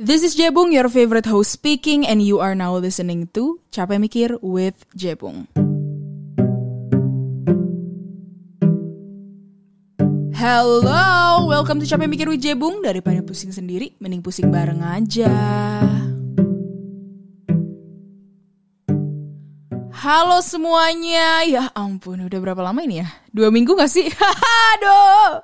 This is Jebung, your favorite host speaking, and you are now listening to Capek Mikir with Jebung. Hello, welcome to Capek Mikir with Jebung. Daripada pusing sendiri, mending pusing bareng aja. Halo semuanya, ya ampun udah berapa lama ini ya? Dua minggu gak sih? Aduh,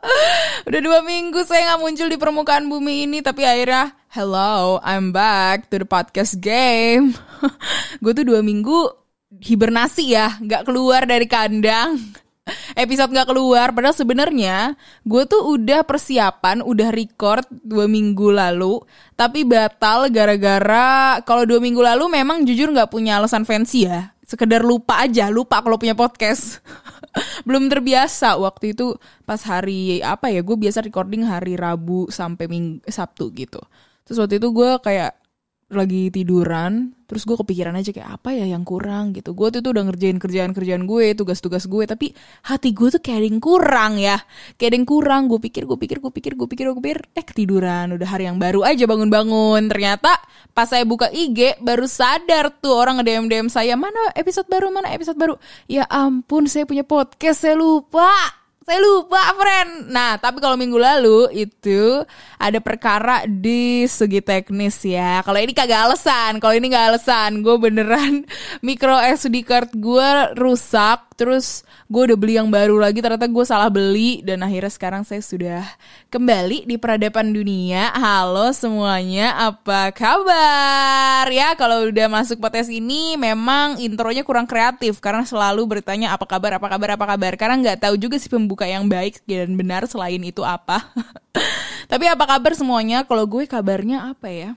udah dua minggu saya gak muncul di permukaan bumi ini Tapi akhirnya, hello, I'm back to the podcast game. Gue tuh dua minggu hibernasi ya, gak keluar dari kandang. Episode gak keluar padahal sebenarnya gue tuh udah persiapan udah record dua minggu lalu tapi batal gara-gara kalau dua minggu lalu memang jujur nggak punya alasan fancy ya sekedar lupa aja lupa kalau punya podcast. Belum terbiasa waktu itu pas hari apa ya gue biasa recording hari Rabu sampai Ming Sabtu gitu. Terus waktu itu gue kayak lagi tiduran terus gue kepikiran aja kayak apa ya yang kurang? gitu. Gue tuh udah ngerjain kerjaan kerjaan gue tugas-tugas gue tapi hati gue tuh kayak yang kurang ya. Kayak yang kurang. Gue pikir gue pikir gue pikir gue pikir gue pikir eh ketiduran. Udah hari yang baru aja bangun-bangun. Ternyata pas saya buka IG baru sadar tuh orang nge DM DM saya mana episode baru? Mana episode baru? Ya ampun saya punya podcast. Saya lupa saya lupa, friend. Nah, tapi kalau minggu lalu itu ada perkara di segi teknis ya. Kalau ini kagak alasan, kalau ini gak alasan, gue beneran micro SD card gue rusak. Terus gue udah beli yang baru lagi, ternyata gue salah beli dan akhirnya sekarang saya sudah kembali di peradaban dunia. Halo semuanya, apa kabar? Ya, kalau udah masuk podcast ini memang intronya kurang kreatif karena selalu bertanya apa kabar, apa kabar, apa kabar. Karena nggak tahu juga sih pembuka yang baik dan benar selain itu apa. Tapi apa kabar semuanya? Kalau gue kabarnya apa ya?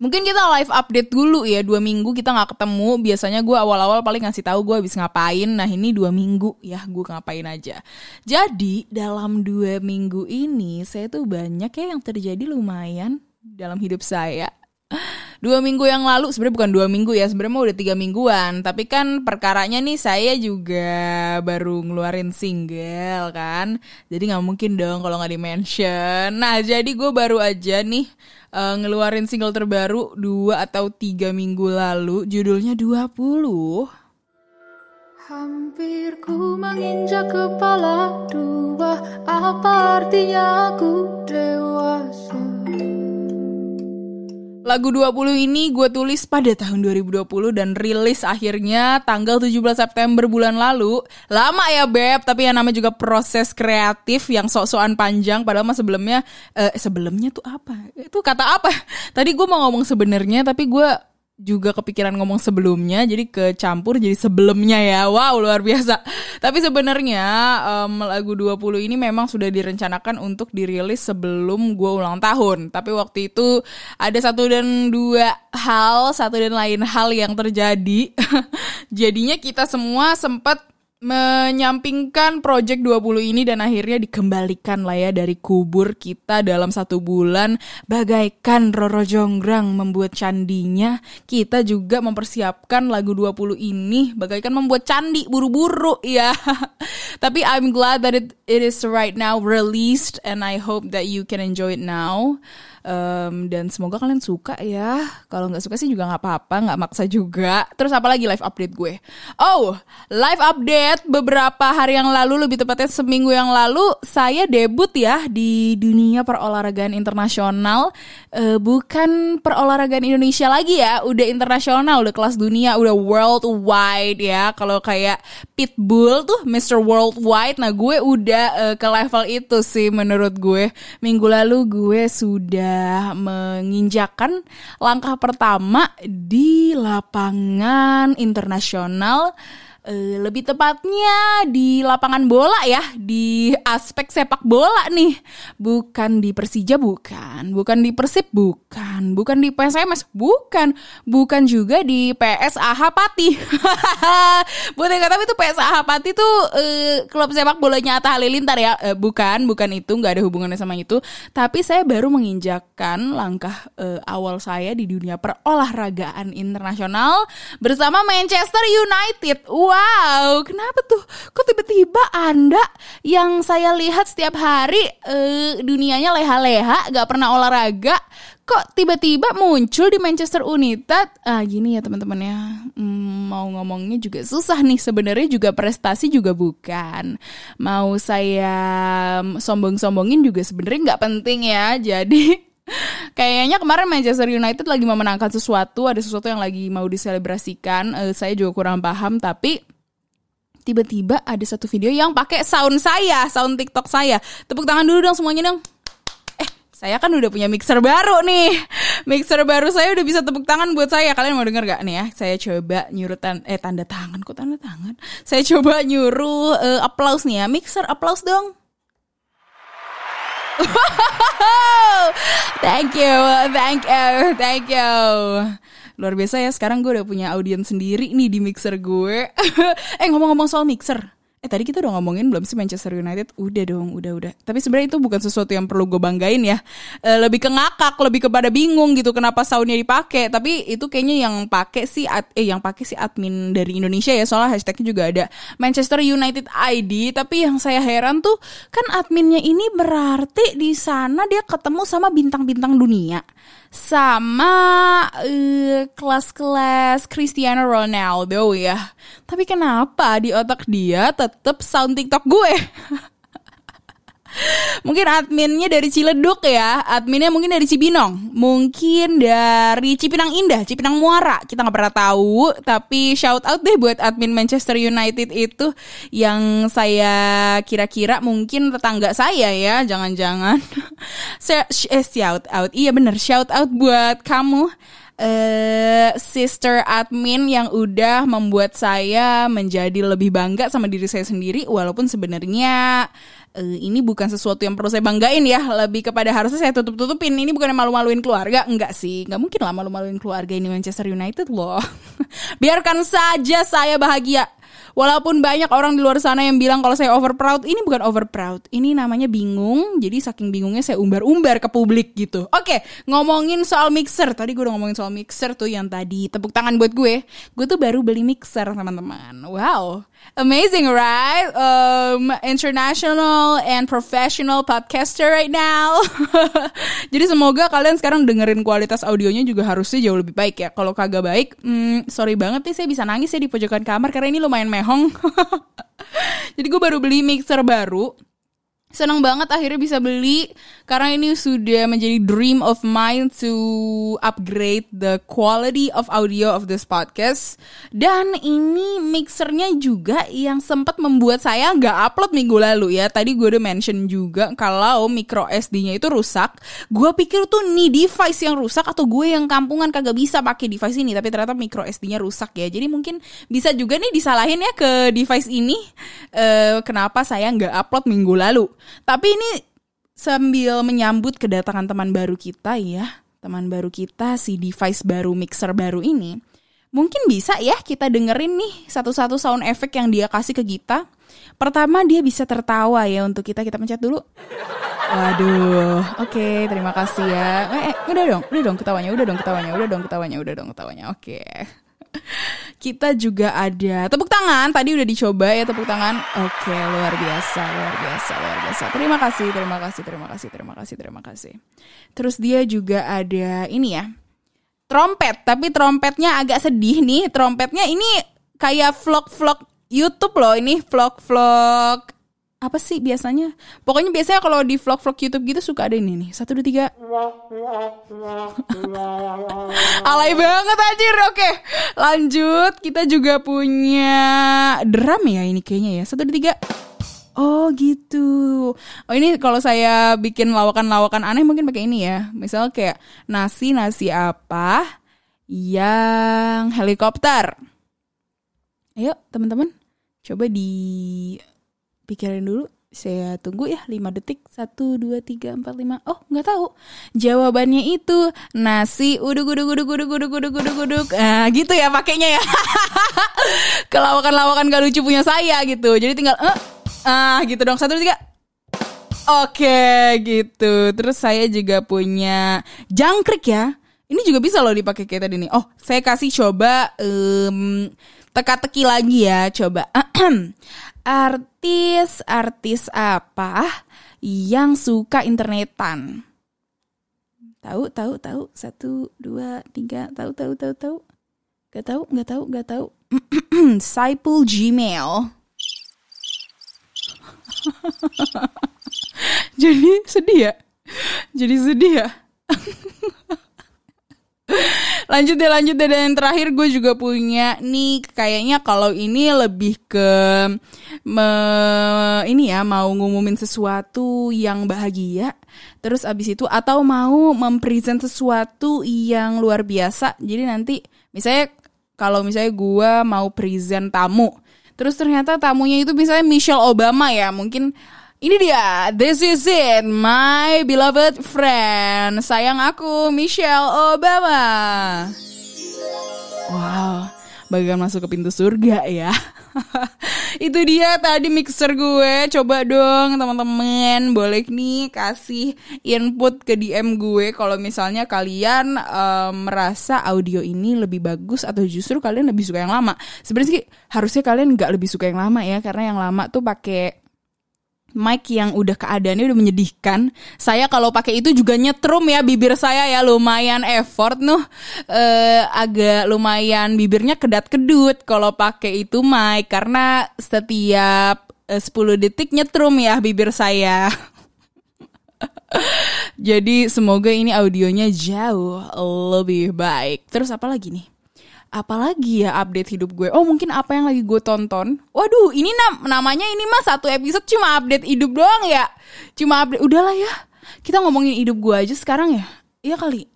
Mungkin kita live update dulu ya dua minggu kita nggak ketemu. Biasanya gue awal-awal paling ngasih tahu gue habis ngapain. Nah ini dua minggu ya gue ngapain aja. Jadi dalam dua minggu ini saya tuh banyak ya yang terjadi lumayan dalam hidup saya. Dua minggu yang lalu sebenarnya bukan dua minggu ya sebenarnya mau udah tiga mingguan. Tapi kan perkaranya nih saya juga baru ngeluarin single kan. Jadi nggak mungkin dong kalau nggak di mention. Nah jadi gue baru aja nih uh, ngeluarin single terbaru dua atau tiga minggu lalu judulnya 20 Hampir ku menginjak kepala dua Apa artinya aku dewasa Lagu 20 ini gue tulis pada tahun 2020 dan rilis akhirnya tanggal 17 September bulan lalu. Lama ya Beb, tapi yang namanya juga proses kreatif yang sok-sokan panjang padahal mah sebelumnya eh, sebelumnya tuh apa? Itu kata apa? Tadi gue mau ngomong sebenarnya tapi gue juga kepikiran ngomong sebelumnya jadi kecampur jadi sebelumnya ya. Wow luar biasa. Tapi sebenarnya um, lagu 20 ini memang sudah direncanakan untuk dirilis sebelum gue ulang tahun. Tapi waktu itu ada satu dan dua hal satu dan lain hal yang terjadi. Jadinya kita semua sempat menyampingkan project 20 ini dan akhirnya dikembalikan lah ya dari kubur kita dalam satu bulan. Bagaikan Roro Jonggrang membuat candinya. Kita juga mempersiapkan lagu 20 ini. Bagaikan membuat candi buru-buru ya tapi I'm glad that it, it is right now released and I hope that you can enjoy it now Um, dan semoga kalian suka ya. Kalau nggak suka sih juga nggak apa-apa, nggak maksa juga. Terus apa lagi live update gue? Oh, live update beberapa hari yang lalu, lebih tepatnya seminggu yang lalu, saya debut ya di dunia perolahragaan internasional. Uh, bukan perolahragaan Indonesia lagi ya, udah internasional, udah kelas dunia, udah worldwide ya. Kalau kayak Pitbull tuh Mr. Worldwide, nah gue udah uh, ke level itu sih menurut gue. Minggu lalu gue sudah sudah menginjakan langkah pertama di lapangan internasional uh, lebih tepatnya di lapangan bola ya, di aspek sepak bola nih. Bukan di Persija bukan, bukan di Persib bukan, bukan di PSMS bukan, bukan juga di PSAH Pati. Buat yang tapi itu PSAH Pati tuh uh, klub sepak bolanya Atta Halilintar ya. Uh, bukan, bukan itu, nggak ada hubungannya sama itu. Tapi saya baru menginjakkan langkah uh, awal saya di dunia perolahragaan internasional bersama Manchester United. Kenapa tuh? Kok tiba-tiba Anda yang saya lihat setiap hari uh, dunianya leha-leha, gak pernah olahraga, kok tiba-tiba muncul di Manchester United? Ah gini ya teman-teman ya, hmm, mau ngomongnya juga susah nih. Sebenarnya juga prestasi juga bukan. Mau saya sombong-sombongin juga sebenarnya nggak penting ya. Jadi Kayaknya kemarin Manchester United lagi memenangkan sesuatu, ada sesuatu yang lagi mau diselebrasikan. Uh, saya juga kurang paham, tapi tiba-tiba ada satu video yang pakai sound saya, sound TikTok saya. Tepuk tangan dulu dong semuanya dong saya kan udah punya mixer baru nih. Mixer baru saya udah bisa tepuk tangan buat saya. Kalian mau denger gak nih ya? Saya coba nyuruh tan eh tanda tangan kok tanda tangan. Saya coba nyuruh uh, applause nih ya. Mixer applause dong. thank you, thank you, thank you. Luar biasa ya, sekarang gue udah punya audiens sendiri nih di mixer gue. eh ngomong-ngomong soal mixer, Eh tadi kita udah ngomongin belum sih Manchester United? Udah dong, udah udah. Tapi sebenarnya itu bukan sesuatu yang perlu gue banggain ya. E, lebih ke ngakak, lebih kepada bingung gitu kenapa soundnya dipakai. Tapi itu kayaknya yang pakai sih eh yang pakai si admin dari Indonesia ya. Soalnya hashtagnya juga ada Manchester United ID. Tapi yang saya heran tuh kan adminnya ini berarti di sana dia ketemu sama bintang-bintang dunia sama uh, kelas-kelas Cristiano Ronaldo ya. Tapi kenapa di otak dia tetap sound TikTok gue? mungkin adminnya dari Ciledug ya, adminnya mungkin dari Cibinong, mungkin dari Cipinang Indah, Cipinang Muara, kita nggak pernah tahu. Tapi shout out deh buat admin Manchester United itu yang saya kira-kira mungkin tetangga saya ya, jangan-jangan. eh, shout out, iya bener shout out buat kamu uh, sister admin yang udah membuat saya menjadi lebih bangga sama diri saya sendiri walaupun sebenarnya uh, ini bukan sesuatu yang perlu saya banggain ya. Lebih kepada harusnya saya tutup tutupin ini bukan malu-maluin keluarga. Enggak sih. Nggak mungkin lah malu-maluin keluarga ini Manchester United loh. Biarkan saja saya bahagia Walaupun banyak orang di luar sana yang bilang kalau saya over proud, ini bukan over proud. Ini namanya bingung. Jadi saking bingungnya saya umbar-umbar ke publik gitu. Oke, ngomongin soal mixer. Tadi gue udah ngomongin soal mixer tuh yang tadi tepuk tangan buat gue. Gue tuh baru beli mixer teman-teman. Wow. Amazing, right? Um, international and professional podcaster right now. Jadi semoga kalian sekarang dengerin kualitas audionya juga harusnya jauh lebih baik ya. Kalau kagak baik, hmm, sorry banget nih saya bisa nangis ya di pojokan kamar karena ini lumayan mehong. Jadi gue baru beli mixer baru Senang banget akhirnya bisa beli karena ini sudah menjadi dream of mine to upgrade the quality of audio of this podcast. Dan ini mixernya juga yang sempat membuat saya nggak upload minggu lalu ya. Tadi gue udah mention juga kalau micro SD-nya itu rusak. Gue pikir tuh nih device yang rusak atau gue yang kampungan kagak bisa pakai device ini. Tapi ternyata micro SD-nya rusak ya. Jadi mungkin bisa juga nih disalahin ya ke device ini. Uh, kenapa saya nggak upload minggu lalu. Tapi ini sambil menyambut kedatangan teman baru kita ya, teman baru kita si device baru mixer baru ini. Mungkin bisa ya kita dengerin nih satu-satu sound effect yang dia kasih ke kita. Pertama dia bisa tertawa ya untuk kita. Kita pencet dulu. Waduh, oke, okay, terima kasih ya. Eh, eh, udah dong, udah dong ketawanya, udah dong ketawanya, udah dong ketawanya, udah dong ketawanya. Oke. Okay kita juga ada tepuk tangan. Tadi udah dicoba ya tepuk tangan. Oke, luar biasa, luar biasa, luar biasa. Terima kasih, terima kasih, terima kasih, terima kasih, terima kasih. Terus dia juga ada ini ya. Trompet, tapi trompetnya agak sedih nih. Trompetnya ini kayak vlog-vlog YouTube loh. Ini vlog-vlog apa sih biasanya? Pokoknya biasanya kalau di vlog-vlog YouTube gitu suka ada ini nih. Satu, dua, tiga. Alay banget anjir. Oke, lanjut. Kita juga punya drum ya ini kayaknya ya. Satu, dua, tiga. Oh gitu. Oh ini kalau saya bikin lawakan-lawakan aneh mungkin pakai ini ya. Misal kayak nasi nasi apa yang helikopter. Ayo teman-teman, coba di pikirin dulu saya tunggu ya 5 detik 1, 2, 3, 4, 5 Oh nggak tahu. Jawabannya itu Nasi uduk uduk uduk uduk uduk uduk uduk uduk Nah gitu ya pakainya ya. Kelawakan-lawakan gak lucu punya saya gitu. Jadi tinggal eh, Ah gitu dong. Satu, tiga. Oke gitu. Terus saya juga punya Jangkrik ya. Ini juga bisa loh dipakai kayak tadi nih. Oh saya kasih coba um, Teka-teki lagi ya Coba artis-artis apa yang suka internetan? Tahu, tahu, tahu. Satu, dua, tiga. Tahu, tahu, tahu, tahu. Gak tahu, gak tahu, gak tahu. Saipul Gmail. Jadi sedih ya? Jadi sedih ya? lanjut deh lanjut deh. Dan yang terakhir gue juga punya nih kayaknya kalau ini lebih ke me, ini ya mau ngumumin sesuatu yang bahagia terus abis itu atau mau mempresent sesuatu yang luar biasa. Jadi nanti misalnya kalau misalnya gue mau present tamu terus ternyata tamunya itu misalnya Michelle Obama ya mungkin ini dia, this is it, my beloved friend. Sayang aku, Michelle Obama. Wow, bagian masuk ke pintu surga ya. Itu dia tadi mixer gue. Coba dong teman-teman, boleh nih kasih input ke DM gue kalau misalnya kalian um, merasa audio ini lebih bagus atau justru kalian lebih suka yang lama. Sebenarnya harusnya kalian nggak lebih suka yang lama ya, karena yang lama tuh pakai mic yang udah keadaannya udah menyedihkan. Saya kalau pakai itu juga nyetrum ya bibir saya ya lumayan effort nuh eh, agak lumayan bibirnya kedat-kedut kalau pakai itu mic karena setiap eh, 10 detik nyetrum ya bibir saya. Jadi semoga ini audionya jauh lebih baik. Terus apa lagi nih? Apalagi ya update hidup gue. Oh mungkin apa yang lagi gue tonton? Waduh ini nam namanya ini mah satu episode cuma update hidup doang ya. Cuma update udahlah ya. Kita ngomongin hidup gue aja sekarang ya. Iya kali.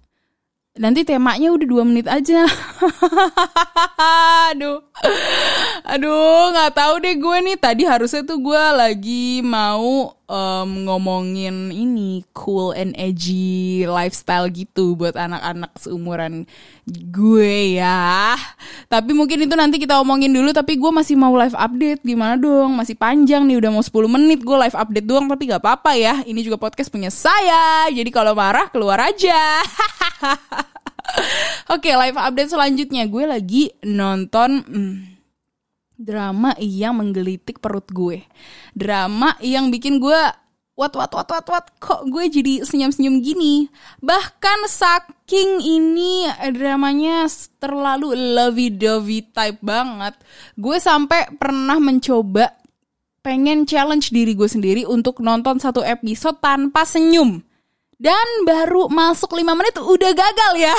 Nanti temanya udah dua menit aja. Aduh. Aduh nggak tahu deh gue nih. Tadi harusnya tuh gue lagi mau um, ngomongin ini cool and edgy lifestyle gitu buat anak-anak seumuran gue ya. Tapi mungkin itu nanti kita omongin dulu tapi gue masih mau live update. Gimana dong? Masih panjang nih udah mau 10 menit. Gue live update doang tapi gak apa-apa ya. Ini juga podcast punya saya. Jadi kalau marah keluar aja. Oke, okay, live update selanjutnya. Gue lagi nonton hmm, drama yang menggelitik perut gue. Drama yang bikin gue what what what what what kok gue jadi senyum-senyum gini. Bahkan saking ini dramanya terlalu lovey-dovey type banget, gue sampai pernah mencoba pengen challenge diri gue sendiri untuk nonton satu episode tanpa senyum dan baru masuk 5 menit udah gagal ya.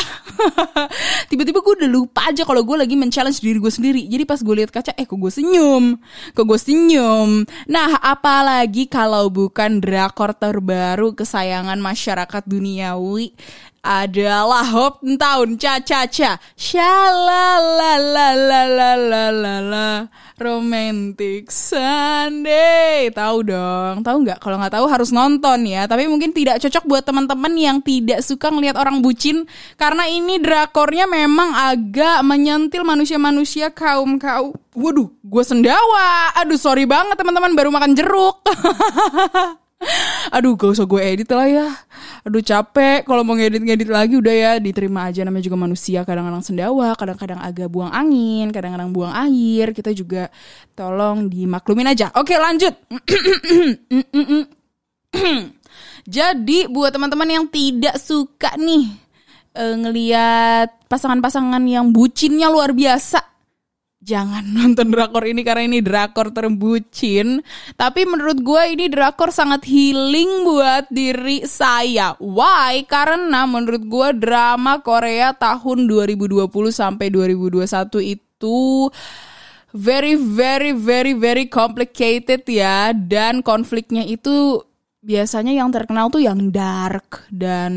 Tiba-tiba gue udah lupa aja kalau gue lagi men-challenge diri gue sendiri. Jadi pas gue lihat kaca, eh kok gue senyum, kok gue senyum. Nah, apalagi kalau bukan drakor terbaru kesayangan masyarakat duniawi adalah Hop Tahun Cha Cha Cha. Shalalalalalalalala Romantic Sunday. Tahu dong, tahu nggak? Kalau nggak tahu harus nonton ya. Tapi mungkin tidak cocok buat teman-teman yang tidak suka ngelihat orang bucin karena ini drakornya memang agak menyentil manusia-manusia kaum kaum. Waduh, gue sendawa. Aduh, sorry banget teman-teman baru makan jeruk. Aduh gak usah gue edit lah ya. Aduh capek. Kalau mau ngedit-ngedit lagi udah ya Diterima aja. Namanya juga manusia Kadang-kadang sendawa Kadang-kadang agak buang angin Kadang-kadang buang air. Kita juga tolong dimaklumin aja. Oke lanjut. Jadi buat teman-teman yang tidak suka nih uh, Ngeliat pasangan-pasangan yang bucinnya luar biasa jangan nonton drakor ini karena ini drakor terbucin. Tapi menurut gue ini drakor sangat healing buat diri saya. Why? Karena menurut gue drama Korea tahun 2020 sampai 2021 itu very very very very complicated ya dan konfliknya itu biasanya yang terkenal tuh yang dark dan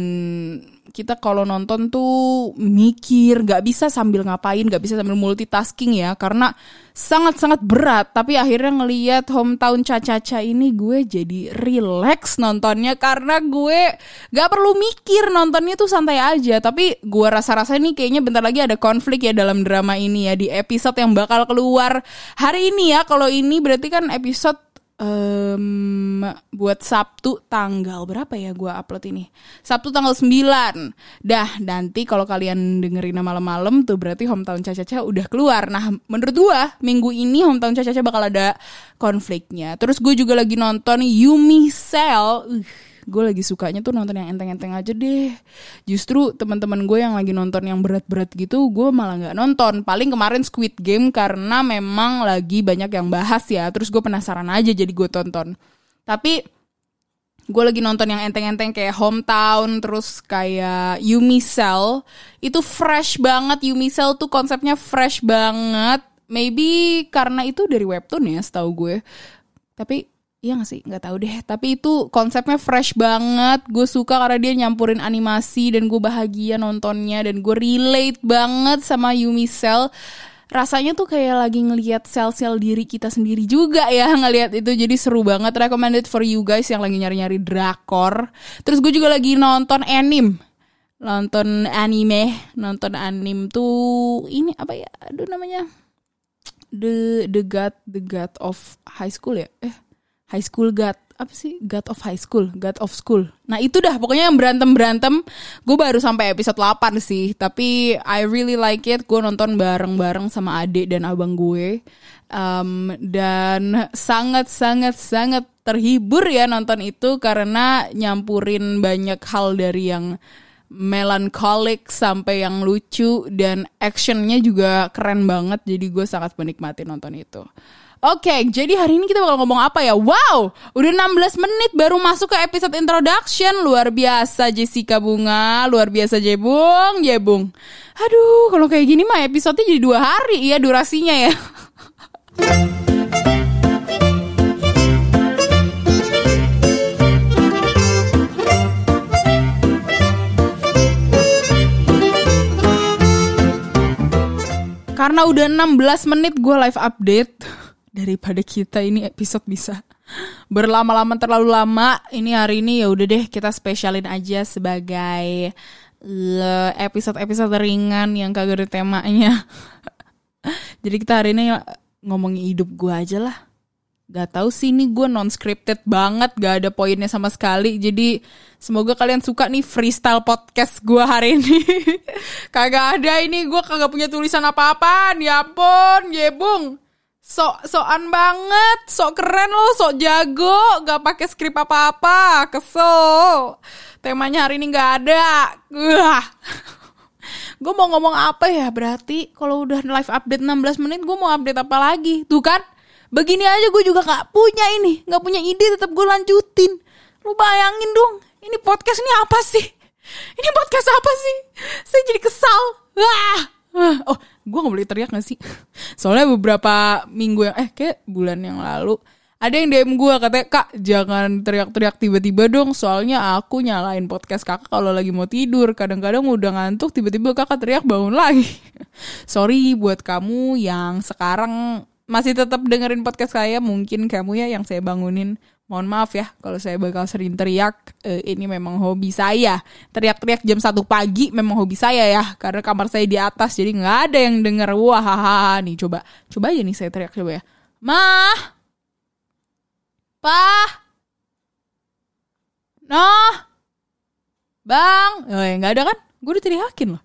kita kalau nonton tuh mikir nggak bisa sambil ngapain nggak bisa sambil multitasking ya karena sangat-sangat berat. Tapi akhirnya ngelihat hometown caca-caca ini gue jadi relax nontonnya karena gue nggak perlu mikir nontonnya tuh santai aja. Tapi gue rasa-rasa ini kayaknya bentar lagi ada konflik ya dalam drama ini ya di episode yang bakal keluar hari ini ya. Kalau ini berarti kan episode um, buat Sabtu tanggal berapa ya gue upload ini? Sabtu tanggal 9. Dah, nanti kalau kalian dengerin malam-malam tuh berarti hometown Caca-Caca udah keluar. Nah, menurut gue minggu ini hometown Caca-Caca bakal ada konfliknya. Terus gue juga lagi nonton Yumi Cell. Uh, gue lagi sukanya tuh nonton yang enteng-enteng aja deh. Justru teman-teman gue yang lagi nonton yang berat-berat gitu gue malah nggak nonton. Paling kemarin Squid Game karena memang lagi banyak yang bahas ya. Terus gue penasaran aja jadi gue tonton. Tapi gue lagi nonton yang enteng-enteng kayak Hometown terus kayak Yumi Cell. Itu fresh banget. Yumi Cell tuh konsepnya fresh banget. Maybe karena itu dari webtoon ya setahu gue. Tapi Iya gak sih? Gak tahu deh. Tapi itu konsepnya fresh banget. Gue suka karena dia nyampurin animasi dan gue bahagia nontonnya dan gue relate banget sama Yumi Cell. Rasanya tuh kayak lagi ngelihat sel-sel diri kita sendiri juga ya ngelihat itu jadi seru banget. Recommended for you guys yang lagi nyari-nyari drakor. Terus gue juga lagi nonton anime. Nonton anime, nonton anime tuh ini apa ya? Aduh namanya The The God The God of High School ya? Eh High School God apa sih? God of High School God of School. Nah itu dah pokoknya yang berantem berantem gue baru sampai episode 8 sih tapi I really like it. Gue nonton bareng bareng sama adik dan abang gue. Um, dan sangat sangat sangat terhibur ya nonton itu karena nyampurin banyak hal dari yang melankolik sampai yang lucu dan actionnya juga keren banget. Jadi gue sangat menikmati nonton itu Oke, jadi hari ini kita bakal ngomong apa ya? Wow, udah 16 menit baru masuk ke episode introduction. Luar biasa Jessica Bunga, luar biasa Jebung, Jebung. Aduh, kalau kayak gini mah episodenya jadi dua hari ya durasinya ya. Karena udah 16 menit gue live update daripada kita ini episode bisa berlama-lama terlalu lama. Ini hari ini ya udah deh kita spesialin aja sebagai eh, episode-episode ringan yang kagak ada temanya. Jadi kita hari ini ngomongin hidup gue aja lah. Gak tau sih ini gue non scripted banget Gak ada poinnya sama sekali. Jadi semoga kalian suka nih freestyle podcast gue hari ini. Kagak ada ini gue kagak punya tulisan apa-apa Ya ampun Yebung sok sokan banget, sok keren lo, sok jago, gak pakai skrip apa-apa, kesel. Temanya hari ini gak ada. Wah. gue mau ngomong apa ya berarti kalau udah live update 16 menit gue mau update apa lagi? Tuh kan? Begini aja gue juga gak punya ini gak punya ide tetap gue lanjutin. Lu bayangin dong ini podcast ini apa sih? Ini podcast apa sih? Saya jadi kesal. Wah. Oh gue gak boleh teriak gak sih? Soalnya beberapa minggu yang eh kayak bulan yang lalu ada yang DM gue katanya kak jangan teriak-teriak tiba-tiba dong soalnya aku nyalain podcast kakak kalau lagi mau tidur. Kadang-kadang udah ngantuk tiba-tiba kakak teriak bangun lagi. Sorry buat kamu yang sekarang masih tetap dengerin podcast saya mungkin kamu ya yang saya bangunin mohon maaf ya kalau saya bakal sering teriak uh, ini memang hobi saya. Teriak-teriak jam satu pagi memang hobi saya ya karena kamar saya di atas jadi nggak ada yang denger. Wah hahaha nih coba. Coba aja nih saya teriak coba ya. Mah pah noh bang? Oh ya nggak ada kan? Gue udah teriakin loh.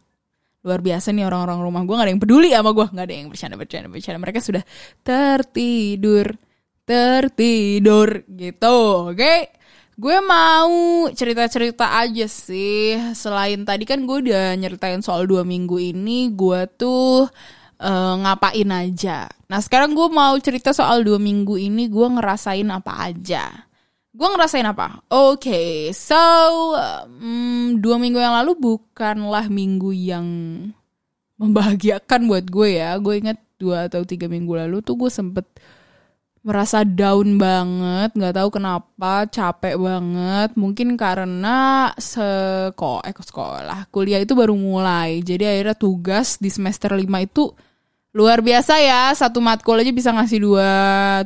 Luar biasa nih orang-orang rumah gue gak ada yang peduli sama gue nggak ada yang bercanda bercanda bercanda mereka sudah tertidur tertidur gitu oke? Okay? gue mau cerita-cerita aja sih. Selain tadi kan gue udah nyeritain soal dua minggu ini gue tuh uh, ngapain aja. Nah sekarang gue mau cerita soal dua minggu ini gue ngerasain apa aja. Gue ngerasain apa? Oke okay, so um, dua minggu yang lalu bukanlah minggu yang membahagiakan buat gue ya. Gue inget dua atau tiga minggu lalu tuh gue sempet merasa down banget, nggak tahu kenapa, capek banget. Mungkin karena sekolah, eh sekolah, kuliah itu baru mulai. Jadi akhirnya tugas di semester 5 itu luar biasa ya. Satu matkul aja bisa ngasih dua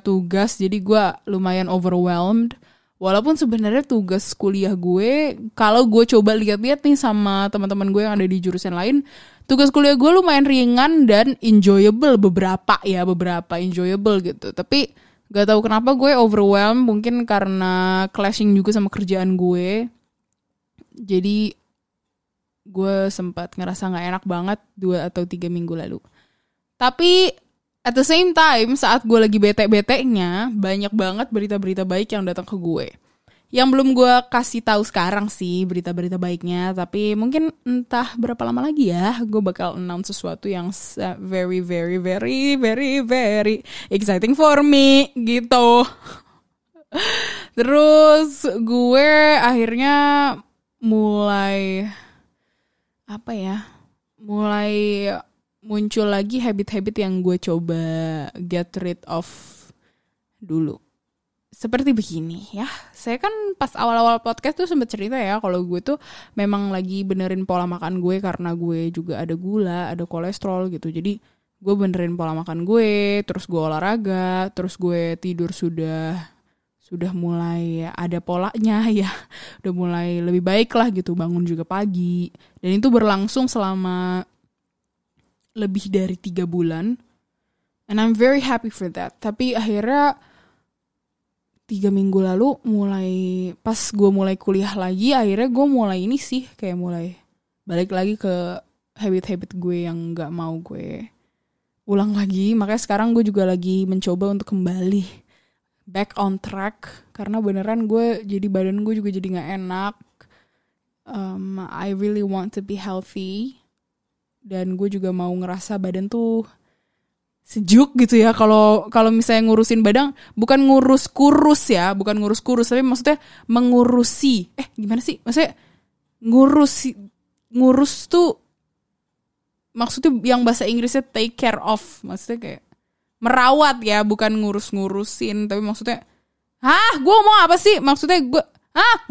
tugas. Jadi gue lumayan overwhelmed. Walaupun sebenarnya tugas kuliah gue, kalau gue coba lihat-lihat nih sama teman-teman gue yang ada di jurusan lain, tugas kuliah gue lumayan ringan dan enjoyable beberapa ya, beberapa enjoyable gitu. Tapi Gak tahu kenapa gue overwhelmed mungkin karena clashing juga sama kerjaan gue. Jadi gue sempat ngerasa nggak enak banget dua atau tiga minggu lalu. Tapi at the same time saat gue lagi bete-betenya banyak banget berita-berita baik yang datang ke gue. Yang belum gue kasih tahu sekarang sih berita-berita baiknya tapi mungkin entah berapa lama lagi ya gue bakal announce sesuatu yang very very very very very exciting for me gitu. Terus gue akhirnya mulai apa ya mulai muncul lagi habit-habit yang gue coba get rid of dulu seperti begini ya. Saya kan pas awal-awal podcast tuh sempet cerita ya kalau gue tuh memang lagi benerin pola makan gue karena gue juga ada gula, ada kolesterol gitu. Jadi gue benerin pola makan gue, terus gue olahraga, terus gue tidur sudah sudah mulai ada polanya ya. Udah mulai lebih baik lah gitu, bangun juga pagi. Dan itu berlangsung selama lebih dari tiga bulan. And I'm very happy for that. Tapi akhirnya tiga minggu lalu mulai pas gue mulai kuliah lagi akhirnya gue mulai ini sih kayak mulai balik lagi ke habit-habit gue yang nggak mau gue ulang lagi. Makanya sekarang gue juga lagi mencoba untuk kembali back on track karena beneran gue jadi badan gue juga jadi nggak enak. Um, I really want to be healthy. Dan gue juga mau ngerasa badan tuh sejuk gitu ya. Kalau kalau misalnya ngurusin badan bukan ngurus kurus ya bukan ngurus kurus tapi maksudnya mengurusi. Eh gimana sih? Maksudnya ngurus ngurus tuh maksudnya yang bahasa Inggrisnya take care of. Maksudnya kayak merawat ya bukan ngurus-ngurusin tapi maksudnya hah? Gue mau apa sih? Maksudnya gue ah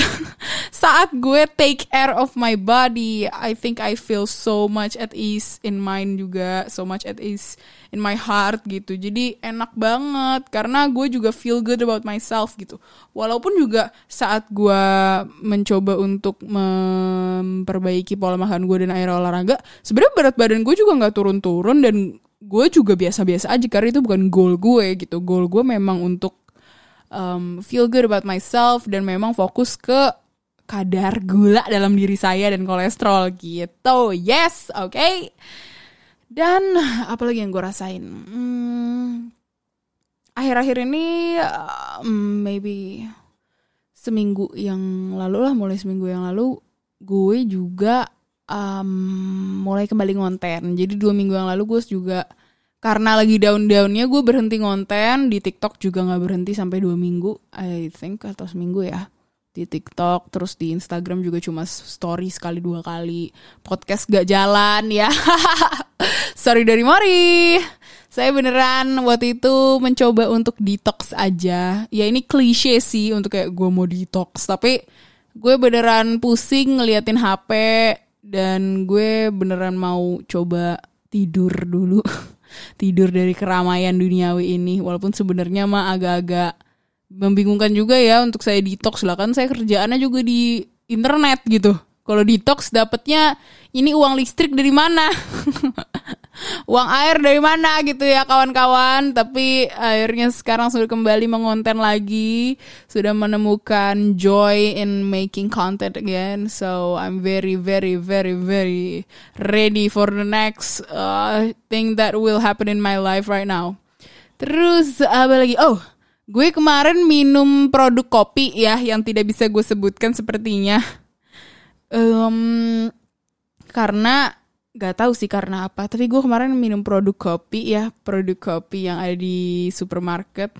saat gue take care of my body, I think I feel so much at ease in mind juga, so much at ease in my heart gitu. Jadi enak banget karena gue juga feel good about myself gitu. Walaupun juga saat gue mencoba untuk memperbaiki pola makan gue dan air olahraga, sebenarnya berat badan gue juga nggak turun-turun dan gue juga biasa-biasa aja karena itu bukan goal gue gitu. Goal gue memang untuk um, feel good about myself dan memang fokus ke kadar gula dalam diri saya dan kolesterol gitu. Yes, oke. Okay? Dan apalagi yang gue rasain? Hmm, akhir-akhir ini um, maybe seminggu yang lalu lah, mulai seminggu yang lalu gue juga um, mulai kembali ngonten. Jadi dua minggu yang lalu gue juga karena lagi daun-daunnya gue berhenti ngonten. Di TikTok juga nggak berhenti sampai dua minggu. I think atau seminggu ya. Di TikTok terus di Instagram juga cuma story sekali dua kali. Podcast gak jalan ya. Sorry dari Mori. Saya beneran waktu itu mencoba untuk detox aja. Ya ini klise sih untuk kayak gue mau detox. Tapi gue beneran pusing ngeliatin HP dan gue beneran mau coba tidur dulu tidur dari keramaian duniawi ini. Walaupun sebenarnya mah agak-agak membingungkan juga ya untuk saya detox lah. Kan saya kerjaannya juga di internet gitu. Kalau detox dapatnya ini uang listrik dari mana uang air dari mana gitu ya kawan-kawan? Tapi akhirnya sekarang sudah kembali mengonten lagi. Sudah menemukan joy in making content again. So I'm very very very very ready for the next uh, thing that will happen in my life right now. Terus apa lagi? Oh gue kemarin minum produk kopi ya yang tidak bisa gue sebutkan sepertinya. Um, karena Gak tahu sih karena apa, tapi gue kemarin minum produk kopi ya, produk kopi yang ada di supermarket.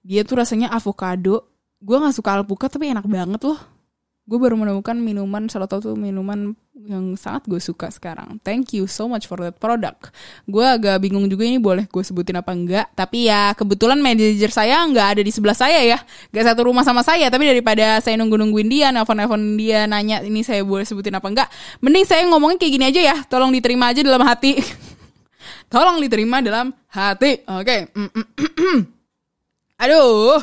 Dia tuh rasanya avocado. Gue gak suka alpukat tapi enak banget loh gue baru menemukan minuman salah satu minuman yang sangat gue suka sekarang. Thank you so much for that product. Gue agak bingung juga ini boleh gue sebutin apa enggak. Tapi ya kebetulan manajer saya nggak ada di sebelah saya ya. Gak satu rumah sama saya. Tapi daripada saya nunggu-nungguin dia, nelfon-nelfon dia nanya ini saya boleh sebutin apa enggak. Mending saya ngomongin kayak gini aja ya. Tolong diterima aja dalam hati. Tolong diterima dalam hati. Oke. Okay. Aduh.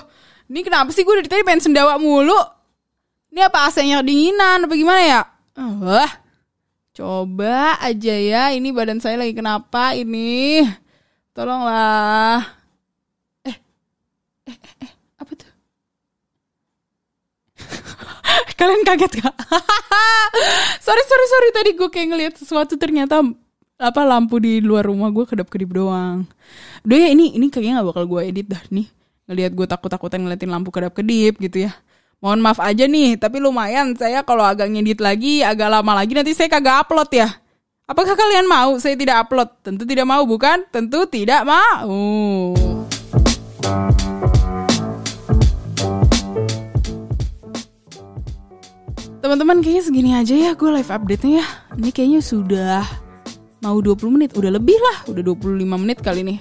Ini kenapa sih gue dari tadi pengen sendawa mulu? Ini apa AC-nya dinginan apa gimana ya? Wah. Coba aja ya, ini badan saya lagi kenapa ini? Tolonglah. Eh, eh, eh, eh apa tuh? Kalian kaget gak? sorry, sorry, sorry. Tadi gue kayak ngeliat sesuatu ternyata apa lampu di luar rumah gue kedap kedip doang. Udah ya ini ini kayaknya gak bakal gue edit dah nih ngelihat gue takut-takutan ngeliatin lampu kedap-kedip gitu ya. Mohon maaf aja nih, tapi lumayan saya kalau agak ngedit lagi, agak lama lagi nanti saya kagak upload ya. Apakah kalian mau saya tidak upload? Tentu tidak mau bukan? Tentu tidak mau. Teman-teman kayaknya segini aja ya gue live update-nya ya. Ini kayaknya sudah mau 20 menit, udah lebih lah, udah 25 menit kali ini.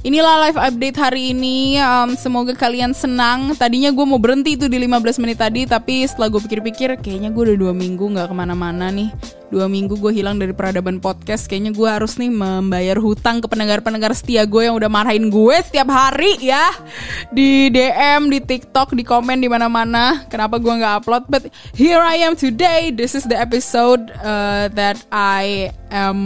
Inilah live update hari ini. Um, semoga kalian senang. Tadinya gue mau berhenti itu di 15 menit tadi, tapi setelah gue pikir-pikir, kayaknya gue udah dua minggu nggak ke mana-mana nih. Dua minggu gue hilang dari peradaban podcast. Kayaknya gue harus nih membayar hutang ke pendengar-pendengar setia gue yang udah marahin gue setiap hari ya di DM, di TikTok, di komen di mana-mana. Kenapa gue nggak upload? But here I am today. This is the episode uh, that I am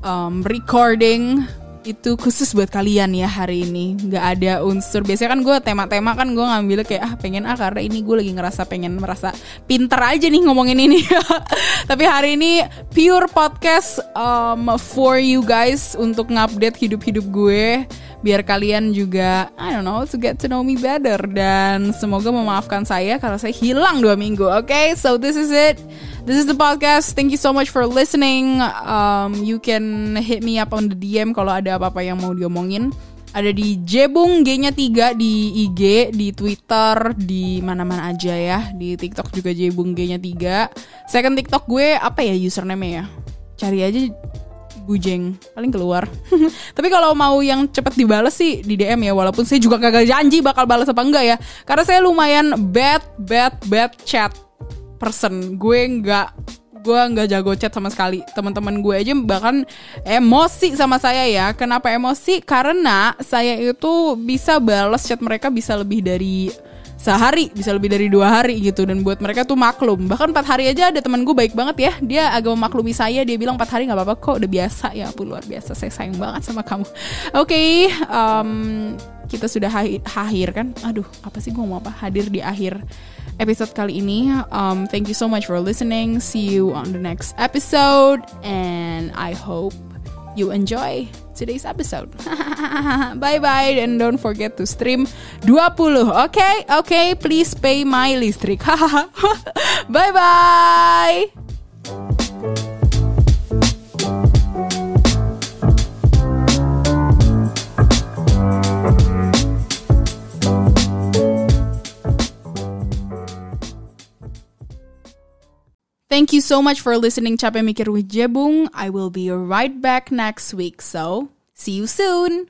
um, recording itu khusus buat kalian ya hari ini. Nggak ada unsur. Biasanya kan gue tema-tema kan gue ngambil kayak ah pengen ah karena ini gue lagi ngerasa pengen merasa pinter aja nih ngomongin ini. Tapi hari ini pure podcast um, for you guys untuk ngupdate hidup-hidup gue. Biar kalian juga I don't know to get to know me better. Dan semoga memaafkan saya karena saya hilang dua minggu oke okay? so this is it This is the podcast. Thank you so much for listening. Um, you can hit me up on the DM kalau ada apa-apa yang mau diomongin. Ada di Jebung G-nya 3 di IG, di Twitter, di mana-mana aja ya. Di TikTok juga Jebung G-nya 3. Second TikTok gue apa ya username ya? Cari aja Bujeng paling keluar. Tapi kalau mau yang cepet dibales sih di DM ya walaupun saya juga kagak janji bakal balas apa enggak ya. Karena saya lumayan bad bad bad chat person. Gue nggak gue nggak jago chat sama sekali. Teman-teman gue aja bahkan emosi sama saya ya. Kenapa emosi? Karena saya itu bisa balas chat mereka bisa lebih dari sehari bisa lebih dari dua hari gitu. Dan buat mereka tuh maklum. Bahkan empat hari aja ada teman gue baik banget ya. Dia agak memaklumi saya. Dia bilang empat hari nggak apa-apa kok. Udah biasa ya. Pun luar biasa. Saya sayang banget sama kamu. Oke okay, um, kita sudah akhir kan aduh apa sih gue mau apa hadir di akhir episode kali ini. Um, thank you so much for listening. See you on the next episode, and I hope you enjoy today's episode. bye bye, and don't forget to stream 20. Okay, okay, please pay my listrik. bye bye. Thank you so much for listening Capek Mikir with Jebung. I will be right back next week. So, see you soon.